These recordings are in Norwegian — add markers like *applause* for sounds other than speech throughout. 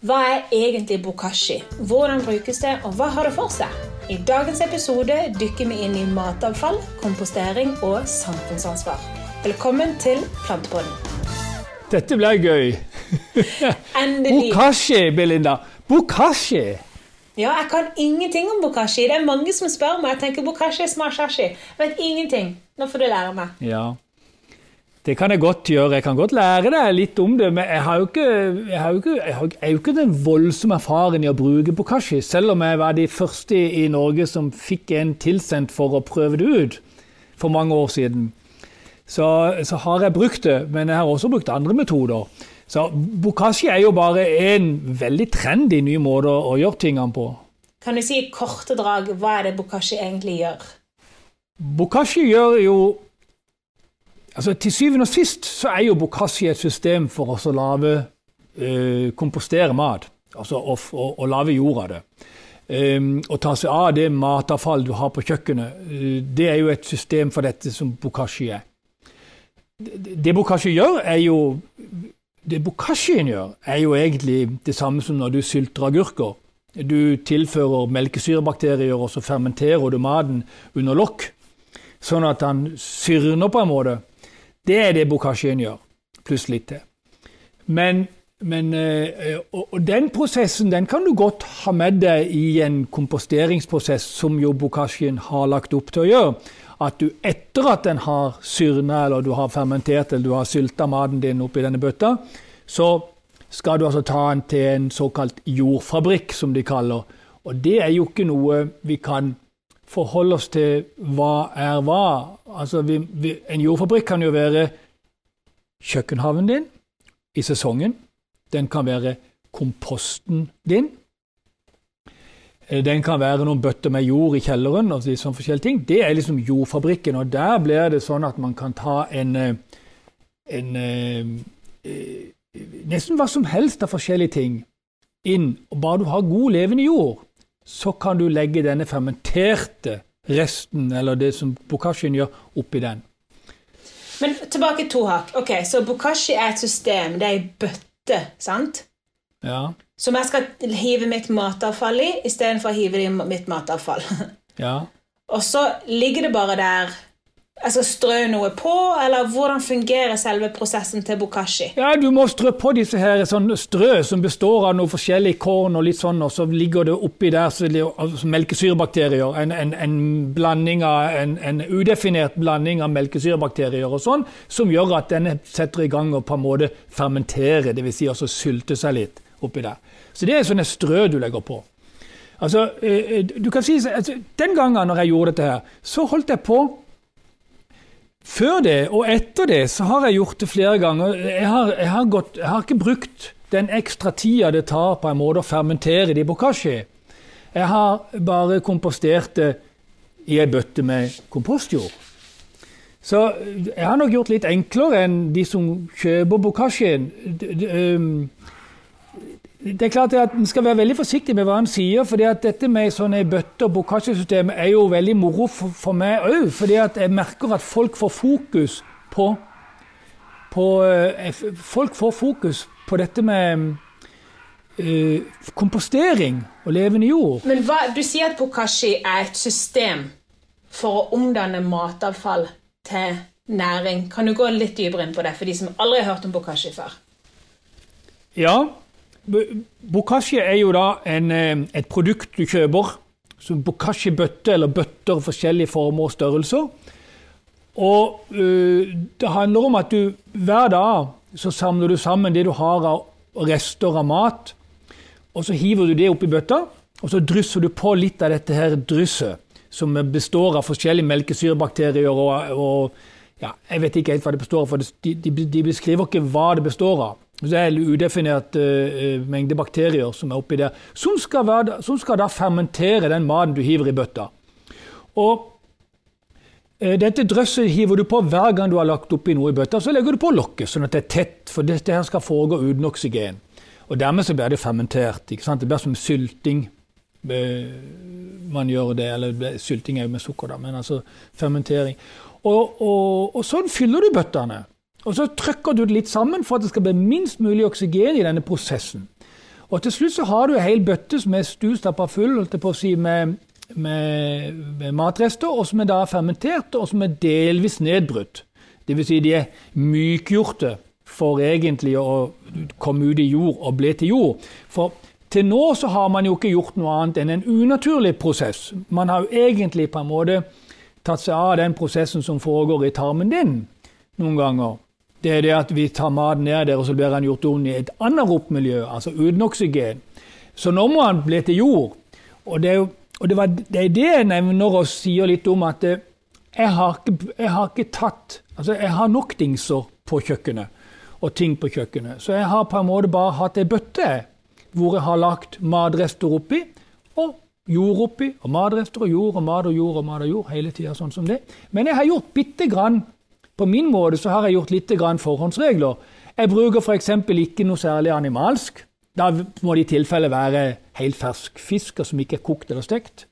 Hva er egentlig bokashi? Hvordan brukes det, og hva har det for seg? I dagens episode dykker vi inn i matavfall, kompostering og samfunnsansvar. Velkommen til Plantepodden. Dette blir gøy. Endelig. Bokashi, Belinda. Bokashi. Ja, jeg kan ingenting om bokashi. Det er mange som spør meg. Jeg tenker bokashi er smashashi. Jeg vet ingenting. Nå får du lære meg. Ja. Det kan jeg godt gjøre. Jeg kan godt lære deg litt om det, men jeg, har jo ikke, jeg, har jo ikke, jeg, har, jeg er jo ikke den voldsomme erfaren i å bruke bokashi, selv om jeg var de første i Norge som fikk en tilsendt for å prøve det ut for mange år siden. Så, så har jeg brukt det, men jeg har også brukt andre metoder. Så bokashi er jo bare en veldig trendy ny måte å gjøre tingene på. Kan du si i korte drag hva er det bokashi egentlig gjør? Bokashi gjør jo Altså, til syvende og sist så er jo bokashi et system for å lage eh, kompostere mat. Altså å, å, å lage jord av det. Eh, å ta seg av det matavfall du har på kjøkkenet, uh, det er jo et system for dette som bokashi er. Det, det bokashi gjør, er jo Det bokashien gjør, er jo egentlig det samme som når du sylter agurker. Du tilfører melkesyrebakterier, og så fermenterer du maten under lokk, sånn at den syrner på en måte. Det er det bokasjen gjør, pluss litt til. Men, men eh, og, den prosessen den kan du godt ha med deg i en komposteringsprosess, som jo bokasjen har lagt opp til å gjøre. At du etter at den har syrna, eller du har fermentert eller du har sylta maten din oppi denne bøtta, så skal du altså ta den til en såkalt jordfabrikk, som de kaller. Og det er jo ikke noe vi kan forholde oss til hva er hva. Altså, vi, vi, en jordfabrikk kan jo være kjøkkenhaven din i sesongen. Den kan være komposten din. Eh, den kan være noen bøtter med jord i kjelleren. og sånne forskjellige ting. Det er liksom jordfabrikken. og Der blir det sånn at man kan ta en, eh, en eh, Nesten hva som helst av forskjellige ting inn. og Bare du har god, levende jord, så kan du legge denne fermenterte resten, eller det som Bokashin gjør, oppi den. Men tilbake to hakk. Ok, Så bokashi er et system. Det er ei bøtte, sant? Ja. Som jeg skal hive mitt matavfall i, istedenfor å hive det i mitt matavfall. *laughs* ja. Og så ligger det bare der altså strø noe på, eller hvordan fungerer selve prosessen til bokashi? Ja, Du må strø på disse her sånn strø som består av noe forskjellig korn, og litt sånn, og så ligger det oppi der så altså, melkesyrebakterier. En, en, en, blanding av, en, en, udefinert blanding av melkesyrebakterier og sånn, som gjør at denne setter i gang og på en måte fermenterer, dvs. Si altså sylte seg litt oppi der. Så det er sånne strø du legger på. Altså, eh, eh, du kan si, altså, Den gangen når jeg gjorde dette, her, så holdt jeg på før det og etter det så har jeg gjort det flere ganger. Jeg har, jeg har, gått, jeg har ikke brukt den ekstra tida det tar på en måte å fermentere det i bokashi. Jeg har bare kompostert det i ei bøtte med kompostjord. Så jeg har nok gjort litt enklere enn de som kjøper bokashien. Det er klart at En skal være veldig forsiktig med hva en sier. fordi at Dette med sånne bøtter og bokashi-systemet er jo veldig moro for, for meg òg. fordi at jeg merker at folk får fokus på, på eh, Folk får fokus på dette med uh, kompostering og levende jord. Men hva, Du sier at bokashi er et system for å omdanne matavfall til næring. Kan du gå litt dypere inn på det for de som aldri har hørt om bokashi før? Ja, Bokashi er jo da en, eh, et produkt du kjøper. som Bokashi-bøtte eller bøtter forskjellige former og størrelser. Og uh, Det handler om at du hver dag så samler du sammen det du har av rester av mat. og Så hiver du det oppi bøtta, og så drysser du på litt av dette her drysset. Som består av forskjellige melkesyrebakterier og, og ja, Jeg vet ikke helt hva det består av, for de, de, de beskriver ikke hva det består av. Det er en udefinert uh, mengde bakterier som er oppi der, som skal, være, som skal, da fermentere den maten du hiver i bøtta. Og uh, Dette drøsset hiver du på hver gang du har lagt oppi noe i bøtta. Så legger du på lokket, sånn at det er tett, for dette her skal foregå uten oksygen. Og Dermed så blir det fermentert. ikke sant? Det blir som sylting. Man gjør det, eller Sylting er jo med sukker, da, men altså fermentering. Og, og, og sånn fyller du bøttene. Og så trykker du det litt sammen for at det skal bli minst mulig oksygen i denne prosessen. Og til slutt så har du ei hel bøtte som er stustappa full holdt jeg på å si, med, med, med matrester, og som er da fermentert, og som er delvis nedbrutt. Dvs. Si de er mykgjorte for egentlig å komme ut i jord og bli til jord. For til nå så har man jo ikke gjort noe annet enn en unaturlig prosess. Man har jo egentlig på en måte tatt seg av den prosessen som foregår i tarmen din noen ganger. Det er det at vi tar maten ned der, og så blir den gjort om i et anaropt-miljø, altså uten oksygen. Så nå må den bli til jord. Og det er, og det, var, det, er det jeg nevner og sier litt om at eh, jeg har ikke, jeg har ikke tatt Altså, jeg har nok dingser på kjøkkenet og ting på kjøkkenet. Så jeg har på en måte bare hatt ei bøtte hvor jeg har lagt matrester oppi, og jord oppi, og matrester og jord og mat og jord og mat og jord hele tida, sånn som det. Men jeg har gjort bitte grann på min måte så har jeg gjort litt grann forhåndsregler. Jeg bruker f.eks. ikke noe særlig animalsk. Da må det i tilfelle være helt fersk fisk som ikke er kokt eller stekt.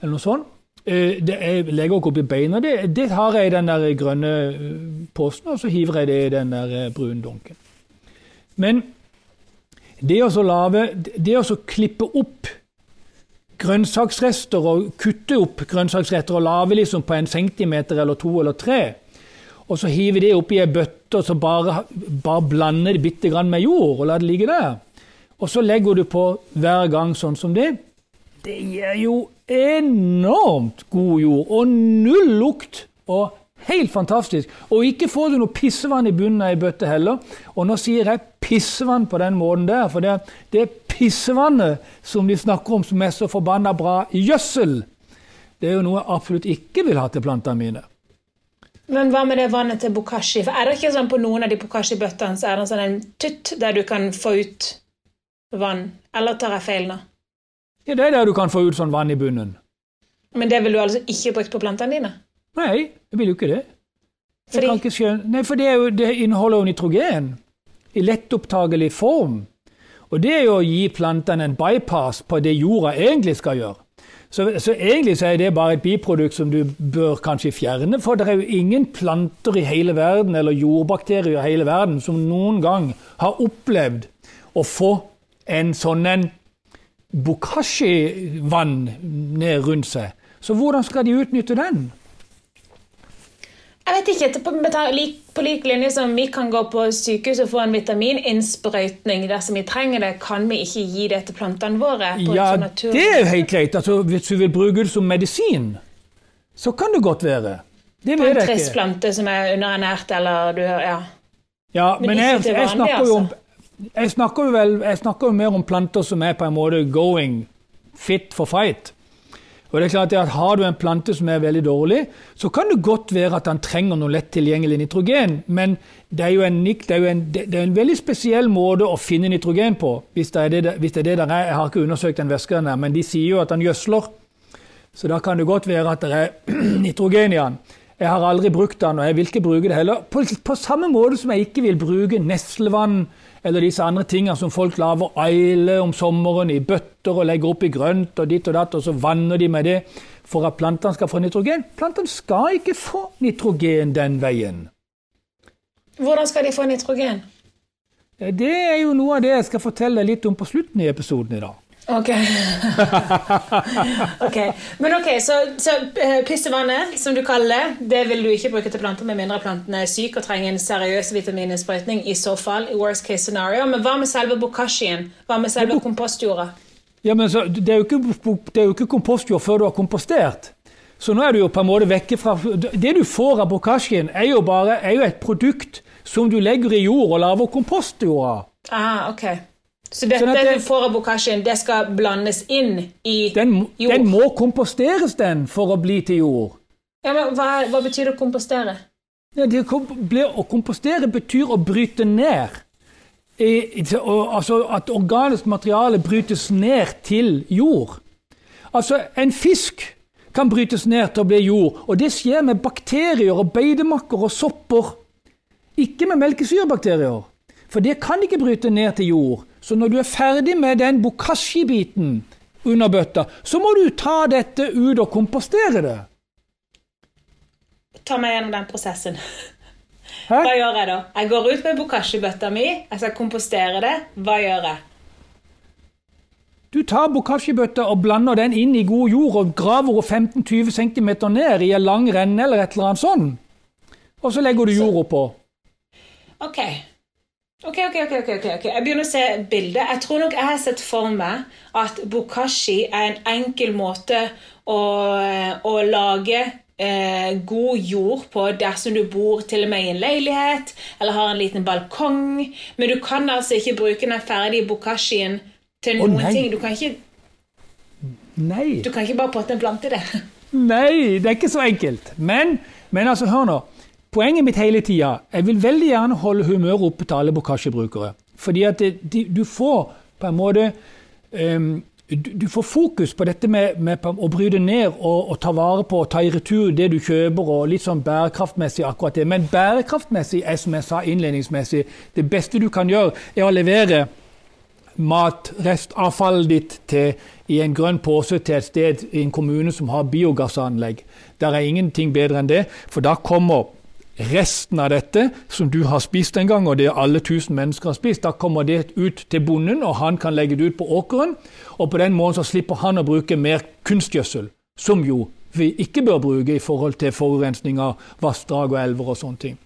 eller noe sånt. Eh, det, jeg legger ikke oppi beina. Det, det har jeg i den der grønne eh, posen, og så hiver jeg det i den der eh, brune dunken. Men det å lage Det å klippe opp grønnsaksrester og kutte opp grønnsaksretter og lage liksom på en centimeter eller to eller tre, og så hive det oppi ei bøtte og så bare, bare blande det bitte grann med jord og la det ligge der, og så legger du på hver gang sånn som det, det gir jo enormt god jord og null lukt. og Helt fantastisk. Og ikke får du noe pissevann i bunnen av ei bøtte heller. Og nå sier jeg pissevann på den måten der, for det, det pissevannet som de snakker om som er så forbanna bra i gjødsel. Det er jo noe jeg absolutt ikke vil ha til plantene mine. Men hva med det vannet til bokashi? For Er det ikke sånn på noen av de bokashi-bøttene så er det sånn en tutt der du kan få ut vann? Eller tar jeg feil nå? Ja, Det er der du kan få ut sånn vann i bunnen. Men det vil du altså ikke brukt på plantene dine? Nei, jeg vil jo ikke det. Fordi? Ikke. Nei, for det, jo, det, inneholder jo nitrogen i lettopptagelig form. Og det er jo å gi plantene en bypass på det jorda egentlig skal gjøre. Så, så, egentlig så er det bare et biprodukt som du bør kanskje fjerne. For det er jo ingen planter i hele verden eller jordbakterier i hele verden som noen gang har opplevd å få en sånn en bokashi-vann ned rundt seg. Så hvordan skal de utnytte den? Jeg vet ikke, på, på lik linje som vi kan gå på sykehus og få en vitamininnsprøytning dersom vi trenger det, kan vi ikke gi det til plantene våre? ja, det er jo helt greit. Altså, hvis du vil bruke det som medisin, så kan det godt være. Det på en trist plante som er underernært, eller du Ja, ja men, men jeg, jeg, snakker jo om altså. Jeg snakker, vel, jeg snakker jo mer om planter som er på en måte going, fit for fight. Og det er klart at Har du en plante som er veldig dårlig, så kan det godt være at den trenger noe lett tilgjengelig nitrogen. Men det er jo en, det er jo en, det er en veldig spesiell måte å finne nitrogen på. Hvis det er det, hvis det, er der er. Jeg har ikke undersøkt den væsken, men de sier jo at den gjødsler. Så da kan det godt være at det er *clears throat* nitrogen i den. Jeg har aldri brukt den, og jeg vil ikke bruke det heller. På, på samme måte som jeg ikke vil bruke neslevann eller disse andre tingene som folk lager eile om sommeren i bøtter og legger oppi grønt og ditt og datt, og så vanner de med det for at plantene skal få nitrogen. Plantene skal ikke få nitrogen den veien. Hvordan skal de få nitrogen? Det er jo noe av det jeg skal fortelle litt om på slutten i episoden i dag. Ok. *laughs* okay. Men ok, Så, så uh, pissevannet, som du kaller det, det vil du ikke bruke til planter med mindre plantene er syke og trenger en seriøs vitamininnsprøytning. I så fall, i worst case scenario. Men hva med selve bokashien? Hva med selve kompostjorda? Ja, men så, det, er jo ikke, det jo ikke kompostjord før du har kompostert. Så nå er du jo på en måte vekke fra Det du får av bokashien, er jo bare er jo et produkt som du legger i jord og lager kompostjord av. Ah, okay. Så dette sånn det, du får av bokasjen, det skal blandes inn i den, jord? Den må komposteres, den, for å bli til jord. Ja, men Hva, hva betyr det å kompostere? Ja, det å kompostere betyr å bryte ned. I, altså at organisk materiale brytes ned til jord. Altså, en fisk kan brytes ned til å bli jord, og det skjer med bakterier og beidemakker og sopper. Ikke med melkesyrebakterier, for det kan ikke bryte ned til jord. Så når du er ferdig med den bokashi-biten under bøtta, så må du ta dette ut og kompostere det. Ta meg gjennom den prosessen. Hæ? Hva gjør jeg da? Jeg går ut med bokashi-bøtta mi, jeg skal kompostere det. Hva gjør jeg? Du tar bokashi-bøtta og blander den inn i god jord og graver henne 15-20 cm ned i en lang renne eller et eller annet sånn. Og så legger du jord oppå. Ok. Ok, ok, ok, ok, ok. Jeg begynner å se bildet. Jeg tror nok jeg har sett for meg at bokashi er en enkel måte å, å lage eh, god jord på dersom du bor til og med i en leilighet eller har en liten balkong. Men du kan altså ikke bruke den ferdige bokashien til noen oh, ting. Du kan ikke, Nei. du kan ikke bare potte en plante i det. Nei, det er ikke så enkelt. Men, men altså, hør nå. Poenget mitt hele tida Jeg vil veldig gjerne holde humøret oppe til alle bokashi-brukere. Fordi at de, du får på en måte um, du, du får fokus på dette med, med å bry deg ned og, og ta vare på og ta i retur det du kjøper, og litt sånn bærekraftmessig akkurat det. Men bærekraftmessig er, som jeg sa innledningsmessig, det beste du kan gjøre, er å levere matrestavfallet ditt til, i en grønn pose til et sted i en kommune som har biogassanlegg. Der er ingenting bedre enn det, for da kommer resten av dette som du har spist en gang, og det alle tusen mennesker har spist, da kommer det ut til bonden, og han kan legge det ut på åkeren. Og på den måten så slipper han å bruke mer kunstgjødsel, som jo vi ikke bør bruke i forhold til forurensning av vassdrag og elver og sånne ting.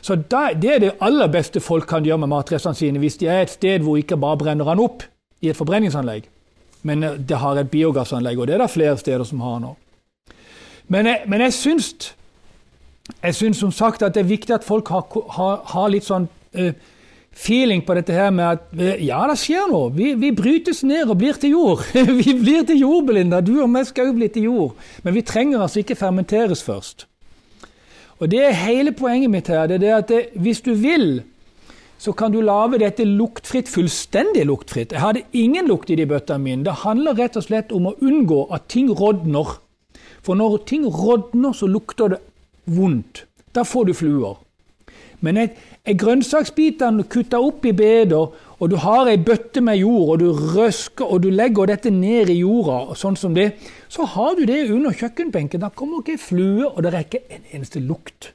Så Det er det aller beste folk kan gjøre med matrestene sine, hvis de er et sted hvor ikke bare brenner han opp i et forbrenningsanlegg, men eh, det har et biogassanlegg, og det er det flere steder som har nå. Men jeg, men jeg syns jeg syns som sagt at det er viktig at folk har, har, har litt sånn uh, feeling på dette her med at uh, ja, det skjer noe. Vi, vi brytes ned og blir til jord. *laughs* vi blir til jord, Belinda. Du og meg skal jo bli til jord. Men vi trenger altså ikke fermenteres først. Og det er hele poenget mitt her. det er at det, Hvis du vil, så kan du lage dette luktfritt, fullstendig luktfritt. Jeg hadde ingen lukt i de bøttene mine. Det handler rett og slett om å unngå at ting rådner. For når ting rådner, så lukter det vondt. Da får du fluer. Men er, grønnsaksbitene kutta opp i beder, og du har ei bøtte med jord, og du røsker og du legger dette ned i jorda, sånn som det, så har du det under kjøkkenbenken. Da kommer ikke ei flue, og det er ikke en eneste lukt.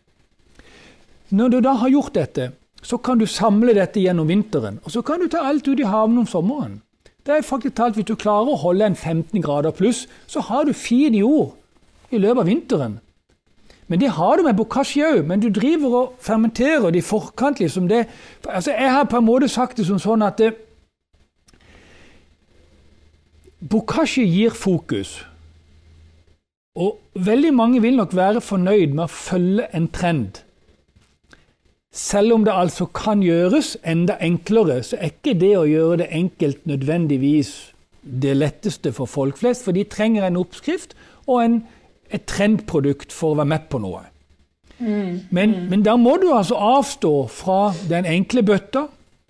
Når du da har gjort dette, så kan du samle dette gjennom vinteren, og så kan du ta alt ut i haven om sommeren. Det er faktisk talt, Hvis du klarer å holde en 15 grader pluss, så har du fin jord i løpet av vinteren. Men det har du med bokashi òg. Men du driver og fermenterer det i forkant. liksom det. Altså, Jeg har på en måte sagt det som sånn at det, Bokashi gir fokus. Og veldig mange vil nok være fornøyd med å følge en trend. Selv om det altså kan gjøres enda enklere, så er ikke det å gjøre det enkelt nødvendigvis det letteste for folk flest, for de trenger en oppskrift og en, et trendprodukt for å være med på noe. Men, men da må du altså avstå fra den enkle bøtta,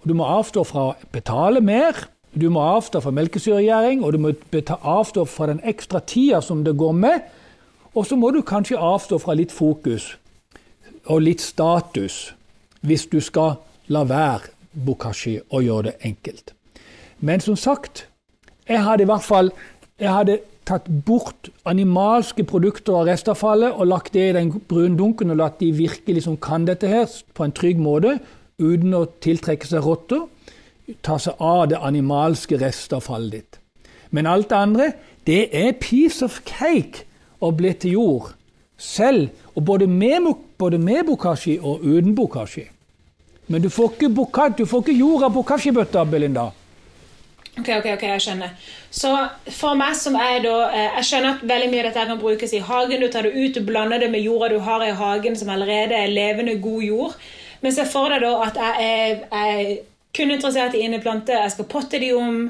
du må avstå fra å betale mer, du må avstå fra melkesyregjæring, og du må avstå fra den ekstra tida som det går med, og så må du kanskje avstå fra litt fokus og litt status hvis du skal la være bokashi og gjøre det enkelt. Men som sagt, jeg hadde i hvert fall jeg hadde tatt bort animalske produkter av restavfallet og lagt det i den brune dunken og latt de virkelig som kan dette her på en trygg måte, uten å tiltrekke seg rotter. Ta seg av det animalske restavfallet ditt. Men alt det andre, det er piece of cake å bli til jord. Selv, og både med, både med bokashi og uten bokashi. Men du får ikke, boka, du får ikke jord av bokashi-bøtta, Belinda. Ok, ok, ok, jeg skjønner. Så for meg som er da eh, Jeg skjønner at veldig mye av dette kan brukes i hagen. Du tar det ut, du blander det med jorda du har i hagen, som allerede er levende, god jord. Men se for deg da at jeg er, jeg er kun interessert i inneplanter. Jeg skal potte de om.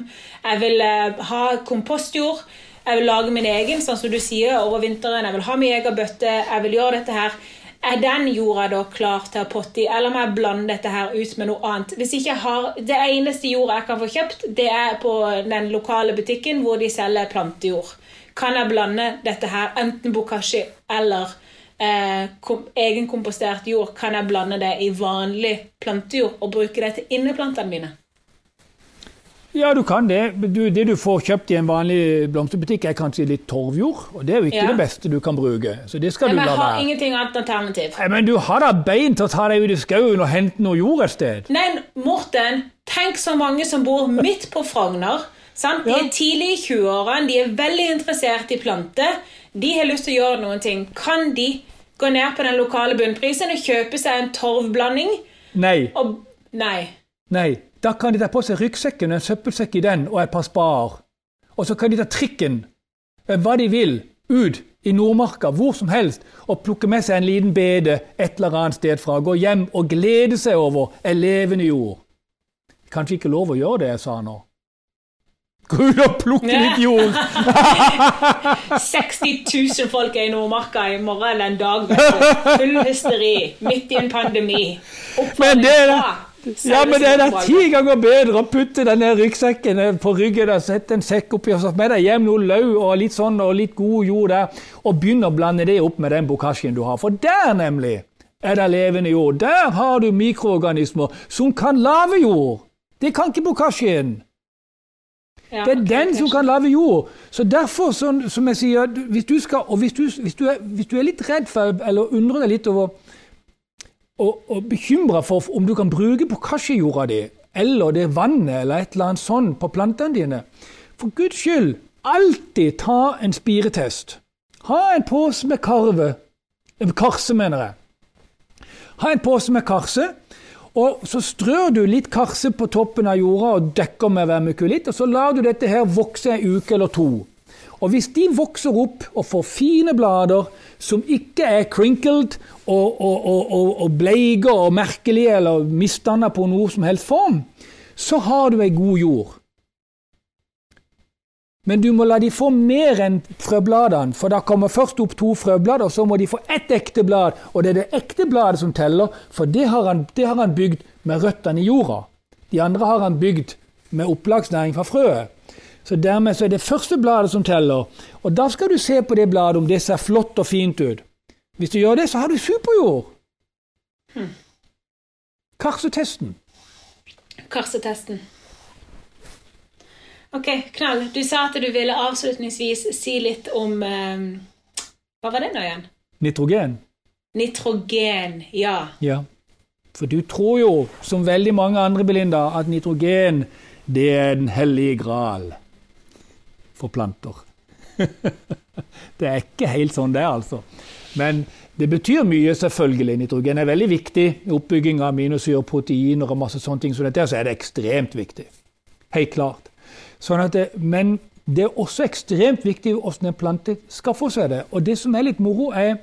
Jeg vil eh, ha kompostjord. Jeg vil lage min egen, sånn som du sier, over vinteren. Jeg vil ha min egen bøtte. Jeg vil gjøre dette her. Er den jorda da klar til å potte i, eller må jeg blande dette her ut med noe annet? Hvis ikke jeg har, Det eneste jorda jeg kan få kjøpt, det er på den lokale butikken hvor de selger plantejord. Kan jeg blande dette her, enten bokashi eller eh, kom, egenkompostert jord, kan jeg blande det i vanlig plantejord og bruke det til inneplantene mine? Ja, du kan det. Du, det du får kjøpt i en vanlig blomsterbutikk, er kanskje litt torvjord. Og det er jo ikke Ja. det beste du kan bruke. Så det skal Men du jeg har ingenting annet alternativ. Nei, Men du har da bein til å ta deg ut i skauen og hente noe jord et sted? Nei, Morten, tenk så mange som bor midt på Frogner, Sant? De er tidlig i 20-årene, de er veldig interessert i planter. De har lyst til å gjøre noen ting. Kan de gå ned på den lokale bunnprisen og kjøpe seg en torvblanding? Nei. Og Nei. Nei. Da kan de ta på seg ryggsekken, en søppelsekk i den og et par spader. Og så kan de ta trikken, eh, hva de vil, ut i Nordmarka, hvor som helst, og plukke med seg en liten bede et eller annet sted fra. Gå hjem og glede seg over en levende jord. Kanskje ikke lov å gjøre det jeg sa nå. Gå ut og plukke litt jord! *laughs* 60 000 folk er i Nordmarka i morgen eller en dag. Full hysteri. Midt i en pandemi. Men det ja, men det er da ti ganger bedre å putte denne ryggsekken på ryggen og sette en sekk oppi og så med deg hjem noe løv og litt sånn og litt god jord der, og begynne å blande det opp med den bokasjen du har. For der, nemlig, er det levende jord. Der har du mikroorganismer som kan lage jord. Det kan ikke bokasjen. Ja, Det er den som kan lage jord. Så derfor, sånn, som jeg sier, hvis du skal, hvis du, hvis du, er, hvis du er litt redd for, eller undrer deg litt over, og, og bekymra for om du kan bruke bokkasjejorda di, eller det vannet, eller et eller annet sånt på plantene dine, for guds skyld, alltid ta en spiretest. Ha en pose med karve, eh, karse, mener jeg. Ha en pose med karse, og så strør du litt karse på toppen av jorda og dekker med vermikulitt, og så lar du dette her vokse en uke eller to. Og hvis de vokser opp og får fine blader som ikke er crinkled og, og, og, og, bleike og merkelige eller misdanna på noe som helst form, så har du ei god jord. Men du må la de få mer enn frøbladene, for da kommer først opp to frøblad, og så må de få ett ekte blad, og det er det ekte bladet som teller, for det har han, det har han bygd med røttene i jorda. De andre har han bygd med opplagsnæring fra frøet. Så dermed så er det første bladet som teller, og da skal du se på det bladet om det ser flott og fint ut. Hvis du gjør det, så har du superjord. Karsetesten. Karsetesten. Ok, Knall. Du sa at du ville avslutningsvis si litt om eh, Hva var det nå igjen? Nitrogen. Nitrogen. Ja. Ja. For du tror jo, som veldig mange andre, Belinda, at nitrogen det er den hellige gral for planter. *laughs* det er ikke helt sånn det er, altså. Men det betyr mye, selvfølgelig. Nitrogen er veldig viktig i oppbygging av aminosyrer, proteiner og masse sånne ting. Så dette er det ekstremt viktig. Helt klart. Sånn det, men det er også ekstremt viktig hvordan en plante skaffer seg det. Og det som er litt moro, er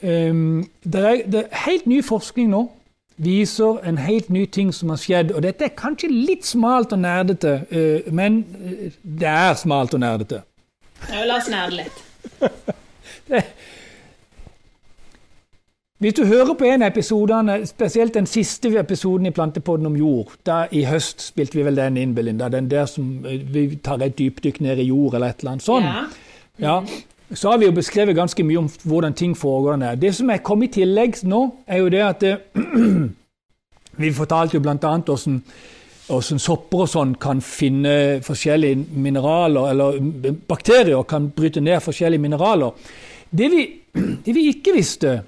Um, det, er, det er helt ny forskning nå viser en helt ny ting som har skjedd. Og dette er kanskje litt smalt og nerdete, uh, men uh, det er smalt og nerdete. ja la oss nerde litt. *laughs* Det, hvis du hører på en av episodene, spesielt den siste episoden i Plantepodden om jord da I høst spilte vi vel den inn, Belinda. Den der som uh, vi tar et dypdykk ned i jord, eller et eller annet sånt. Ja. Ja, så har vi jo beskrevet ganske mye om hvordan ting foregår der. Det som er kommet i tillegg nå, er jo det at det, *clears throat* Vi fortalte jo bl.a. hvordan, hvordan sopper og sånn kan finne forskjellige mineraler, eller bakterier kan bryte ned forskjellige mineraler. Det vi, *clears throat* det vi ikke visste,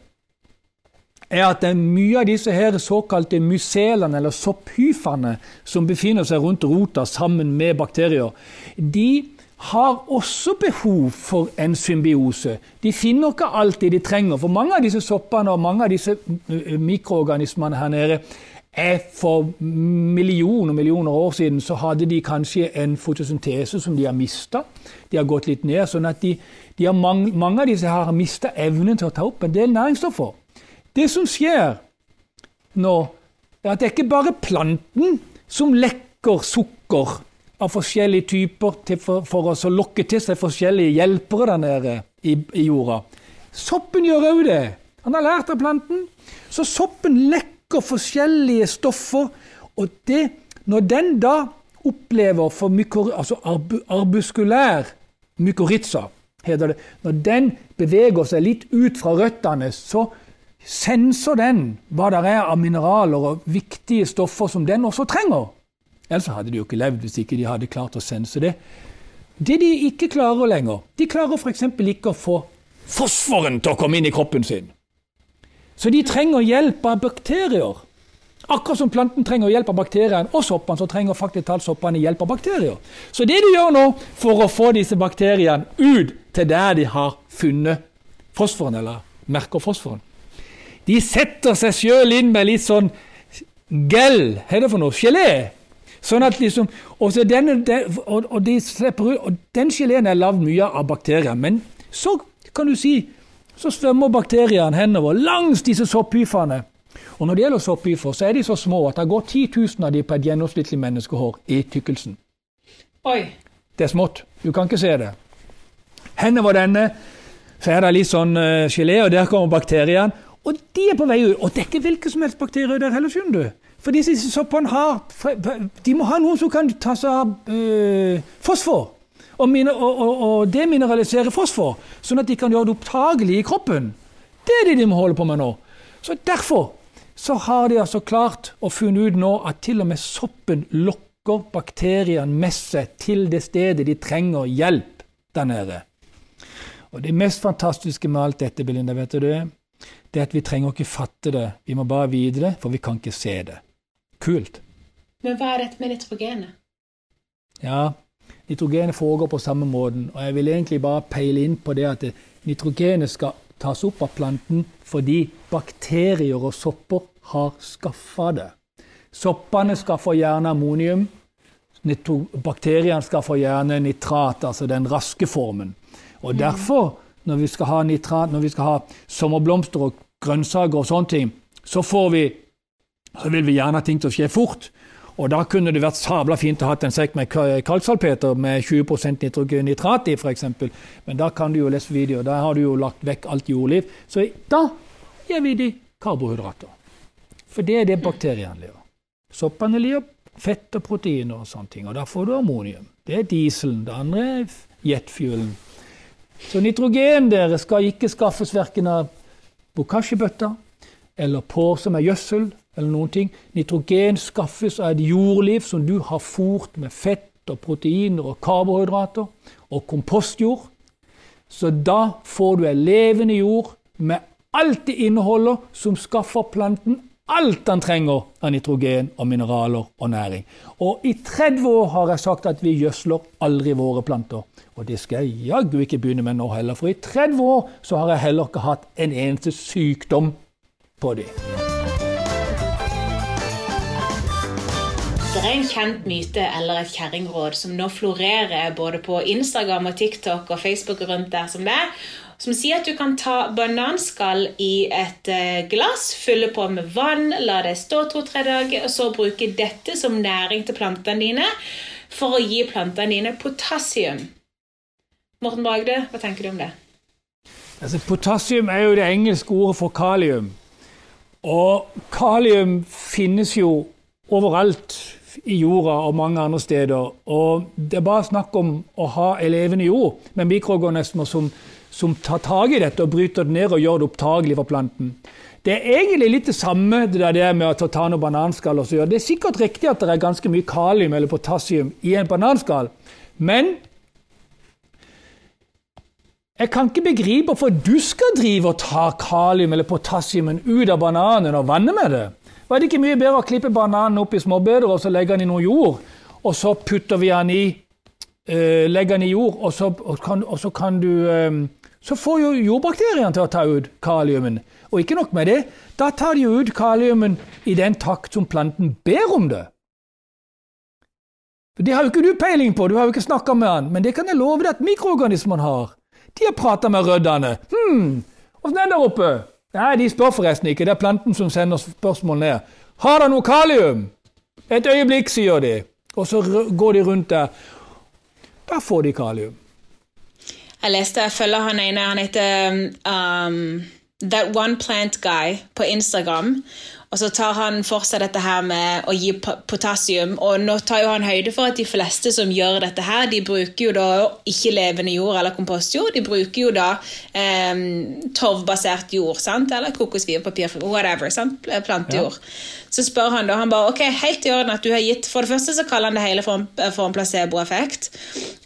er at det er mye av disse her såkalte mycelene, eller sopphyfene, som befinner seg rundt rota sammen med bakterier, de har også behov for en symbiose. De finner ikke alltid de trenger. For mange av disse soppene og mange av disse eh, mikroorganismene her nede er for millioner millioner år siden så hadde de kanskje en fotosyntese som de har mista. De har gått litt ned. sånn at de, de har mange, mange av disse har mista evnen til å ta opp en del næringsstoffer. Det som skjer nå, er at det er ikke bare planten som lekker sukker av forskjellige typer til for, for å lokke til seg forskjellige hjelpere der nede i, i jorda. Soppen gjør òg det. Han har lært av planten. Så soppen lekker forskjellige stoffer, og det, når den da opplever for mykor, altså arbu, arbuskulær mykorrhiza, heter det, når den beveger seg litt ut fra røttene, så senser den hva det er av mineraler og viktige stoffer som den også trenger. Ellers hadde de jo ikke levd hvis ikke de hadde klart å sense det. Det de ikke klarer lenger, de klarer f.eks. ikke å få fosforen til å komme inn i kroppen sin. Så de trenger hjelp av bakterier. Akkurat som planten trenger hjelp av bakteriene og soppene, så trenger faktisk talt soppene hjelp av bakterier. Så det du gjør nå for å få disse bakteriene ut til der de har funnet fosforen, eller merker fosforen De setter seg sjøl inn med litt sånn gel, hva det for noe, gelé. Sånn at liksom, og, denne, og, og, de slipper ut, og den geleen er lagd mye av bakterier. Men så kan du si, så svømmer bakteriene henover langs disse sopphyfene. Og når det gjelder sopphyfer, så er de så små at det går 10 000 av de på et gjennomsnittlig menneskehår i tykkelsen. Oi. Det er smått. Du kan ikke se det. Henover denne så er det litt sånn uh, gelé, og der kommer bakteriene. Og de er på vei ut. Og det er ikke hvilke som helst bakterier der heller, skjønner du. For disse soppene har De må ha noen som kan ta seg av øh, fosfor. Og, mine, og, og, og, demineralisere fosfor, sånn at de kan gjøre det opptagelig i kroppen. Det er det de må holde på med nå. Så Derfor så har de altså klart å funne ut nå at til og med soppen lokker bakteriene med seg til det stedet de trenger hjelp der nede. Og Det mest fantastiske med alt dette, Belinda, vet du det, det er at vi trenger ikke fatte det. Vi må bare vite det, for vi kan ikke se det. Kult. Men hva er dette med nitrogenet? Ja, nitrogenet foregår på samme måten. Og jeg vil egentlig bare peile inn på det at nitrogenet skal tas opp av planten fordi bakterier og sopper har skaffa det. Soppene få gjerne ammonium. Bakteriene skal få gjerne nitrat, altså den raske formen. Og derfor, når vi skal ha nitrat, når vi skal ha sommerblomster og grønnsaker og sånne ting, så får vi så vil vi gjerne ha ting å skje fort. Og da kunne det vært sabla fint å ha en sekk med kalksalpeter med 20% nitrogenitrat i, f.eks. Men da kan du jo lese video, da har du jo lagt vekk alt jordliv. Så da gir vi de karbohydrater. For det er det bakteriene lever. Soppene lever fett og proteiner og sånne ting, og da får du ammonium. Det er dieselen. Det andre er jetfuelen. Så nitrogen dere skal ikke skaffes verken av bokashi-bøtter eller på som er gjødsel eller noen ting. Nitrogen skaffes av et jordliv som du har fòrt med fett og proteiner og karbohydrater og kompostjord. Så da får du ei levende jord med alt det inneholder som skaffer planten alt den trenger av nitrogen og mineraler og næring. Og i 30 år har jeg sagt at vi gjødsler aldri våre planter. Og det skal jeg jaggu ikke begynne med nå heller, for i 30 år så har jeg heller ikke hatt en eneste sykdom på dem. Det er en kjent myte eller et kjerringråd som nå florerer både på Instagram og TikTok og Facebook og rundt der som det som sier at du kan ta bananskall i et eh, glass, fylle på med vann, la det stå to-tre dager, og så bruke dette som næring til plantene dine for å gi plantene dine potassium. Morten Bragde, hva tenker du om det? Altså, potassium er jo det engelske ordet for kalium. Og kalium finnes jo overalt i jorda og mange andre steder. Og det er bare snakk om å ha elevene i jord med mikroorganismer som, som, tar tak i dette og bryter det ned og gjør det opptagelig for planten. Det er egentlig litt det samme det der med å ta noe bananskall. og så gjøre. Det er sikkert riktig at det er ganske mye kalium eller potassium i en bananskall, men jeg kan ikke begripe hvorfor du skal drive og ta kalium eller potassiumen ut av bananen og vanne med det. Var det ikke mye bedre å klippe bananen opp i småbøder og så legge den i noe jord, og så putter vi den i uh, Legger den i jord, og så, og kan, og så kan, du um, Så får jo jordbakteriene til å ta ut kaliumen. Og ikke nok med det, da tar de ut kaliumen i den takt som planten ber om det. Det har jo ikke du peiling på, du har jo ikke snakka med han, men det kan jeg love deg at mikroorganismene har. De har prata med røddene. Hm, åssen er det der oppe? Nei, de spør forresten ikke. Det er planten som sender spørsmål ned. Har det noe kalium? Et øyeblikk, sier de. Og så går de rundt der. Da får de kalium. Jeg leste, jeg følger han ene, han heter um, That One Plant Guy på Instagram. Og så tar han for seg dette her med å gi potassium. Og nå tar jo han høyde for at de fleste som gjør dette her, de bruker jo da ikke levende jord eller kompostjord. De bruker jo da eh, torvbasert jord, sant? eller kokosfibepapir, whatever. sant? Plantejord. Ja. Så spør han da, han bare ok, helt i orden at du har gitt For det første så kaller han det hele for en, for en placeboeffekt.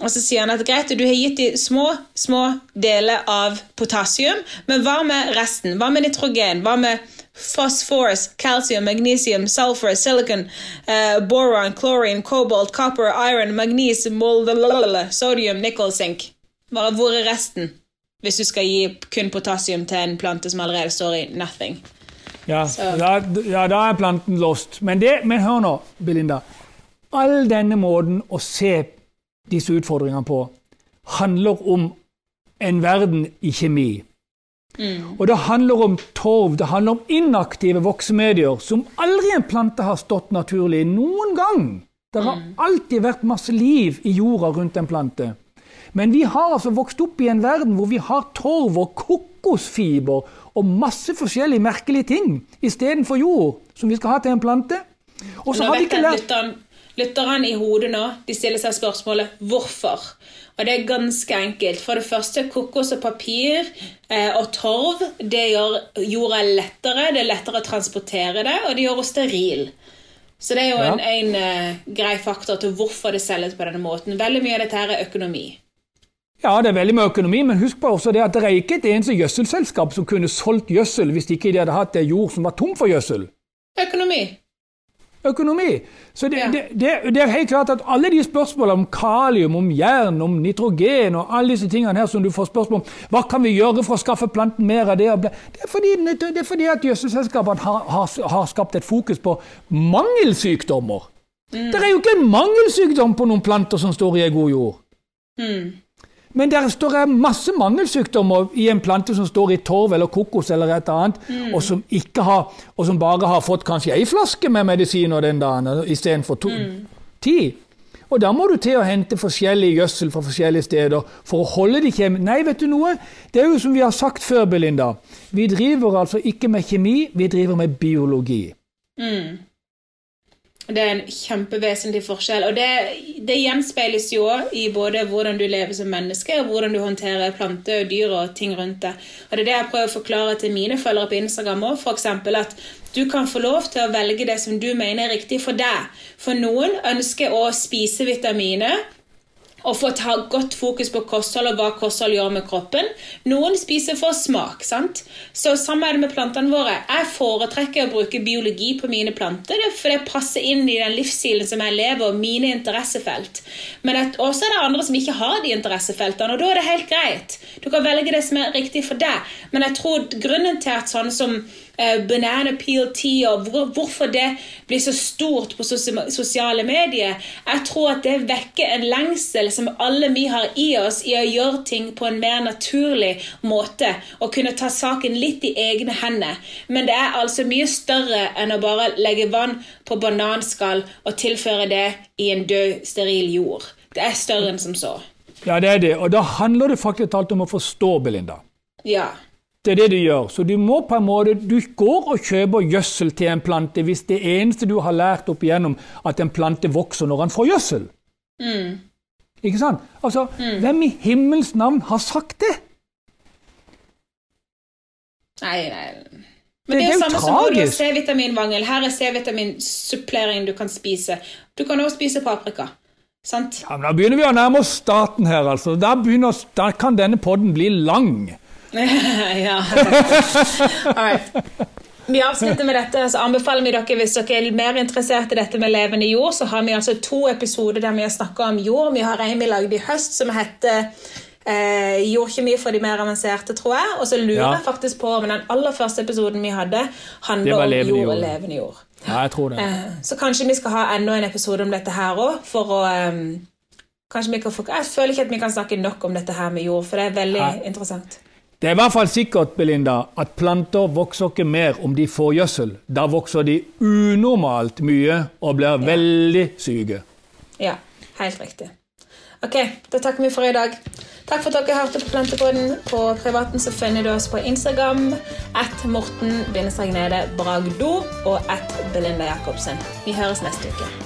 Og så sier han at greit, du har gitt de små, små deler av potassium, men hva med resten? Hva med nitrogen? Hva med phosphorus, calcium, magnesium, sulfur, silicon, uh, boron, chlorine, cobalt, copper, iron, magnesium, sodium, nickel, zinc. Bare hvor er resten? Hvis du skal gi kun potassium til en plante som allerede står i nothing. Ja, da, ja, da er planten lost. Men, det, men hør nå, Belinda. All denne måten å se disse utfordringene på handler om en verden i kjemi. Og det handler om torv, det handler om inaktive voksemedier som aldri en plante har stått naturlig noen gang. Det har alltid vært masse liv i jorda rundt en plante. Men vi har altså vokst opp i en verden hvor vi har torv og kokosfiber og masse forskjellige merkelige ting istedenfor jord, som vi skal ha til en plante. Og så har vi ikke lært lytteren i hodet nå, de stiller seg spørsmålet hvorfor. Og det er ganske enkelt. For det første, kokos og papir eh, og torv det gjør jorda lettere. Det er lettere å transportere det, og det gjør oss steril. Så det er jo Ja. en, en eh, grei faktor til hvorfor det selges på denne måten. Veldig mye av dette her er økonomi. Ja, det er veldig mye økonomi, men husk på også det at det er ikke et eneste gjødselselskap som kunne solgt gjødsel hvis ikke de hadde hatt jord som var tom for gjødsel. Økonomi. Økonomi. Så det, Ja. det, det, det er helt klart at alle de spørsmålene om kalium, om jern, om nitrogen og alle disse tingene her som du får spørsmål om, hva kan vi gjøre for å skaffe planten mer av det? Det er fordi, det er fordi at gjødselselskapene har, har, har skapt et fokus på mangelsykdommer. Det er jo ikke en mangelsykdom på noen planter som står i en god jord. Mm. Men der står det masse mangelsykdommer i en plante som står i torv eller kokos eller et annet, og, som har, og som bare har fått kanskje ei flaske med medisiner den dagen istedenfor to, ti. Og da må du til å hente forskjellig gjødsel fra forskjellige steder for å holde de kjem... Nei, vet du noe? Det er jo som vi har sagt før, Belinda. Vi driver altså ikke med kjemi, vi driver med biologi. Mm. Det er en kjempevesentlig forskjell. Og det, det gjenspeiles jo i både hvordan du lever som menneske, og hvordan du håndterer planter og dyr og ting rundt det. Og det er det jeg prøver å forklare til mine følgere på Instagram òg. F.eks. at du kan få lov til å velge det som du mener er riktig for deg. For noen ønsker å spise vitaminer og få ta godt fokus på kosthold og hva kosthold gjør med kroppen. Noen spiser for smak. sant? Så Samme er det med plantene våre. Jeg foretrekker å bruke biologi på mine planter, er for det passer inn i den livsstilen som jeg lever, og mine interessefelt. Men også er det andre som ikke har de interessefeltene, og da er det helt greit. Du kan velge det som er riktig for deg. Men jeg tror grunnen til at sånne som banana peel tea og hvor, hvorfor det blir så stort på sosiale medier. Jeg tror at det vekker en lengsel som alle vi har i oss i å gjøre ting på en mer naturlig måte og kunne ta saken litt i egne hender. Men det er altså mye større enn å bare legge vann på bananskall og tilføre det i en død, steril jord. Det er større enn som så. Ja, det er det. Og da handler det faktisk alt om å forstå, Belinda. Ja. Det er det du gjør. Så du må på en måte, du går og kjøper gjødsel til en plante hvis det eneste du har lært opp igjennom, at en plante vokser når han får gjødsel. Mm. Ikke sant? Altså, Hvem i himmels navn har sagt det? Nei, nei. Men det, det er jo samme samme som tragisk. C-vitaminmangel. Her er C-vitaminsupplering du kan spise. Du kan også spise paprika. Sant? Ja, men Da begynner vi å nærme oss staten her. altså. Da, begynner, da kan denne podden bli lang. *laughs* ja. Alright. Vi avslutter med dette, så anbefaler vi dere hvis dere er mer interessert i dette med levende jord, så har vi altså to episoder der vi har snakket om jord. Vi har en vi lagde i høst som heter eh, jordkjemi for de mer avanserte, tror jeg. Og så lurer Ja. jeg faktisk på om den aller første episoden vi hadde, handler om jord, jord og levende jord. Ja, jeg tror det. Eh, Så kanskje vi skal ha enda en episode om dette her òg, for å eh, Kanskje vi kan få, Jeg føler ikke at vi kan snakke nok om dette her med jord, for det er veldig Nei. interessant. Det er i hvert fall sikkert Belinda, at planter vokser ikke mer om de får gjødsel. Da vokser de unormalt mye og blir veldig syke. Ja, helt riktig. Ok, da takker vi for i dag. Takk for at dere hørte på Plantepodden. På privaten så finner du oss på Instagram at morten-nede bragdo og at Belinda Jacobsen. Vi høres neste uke.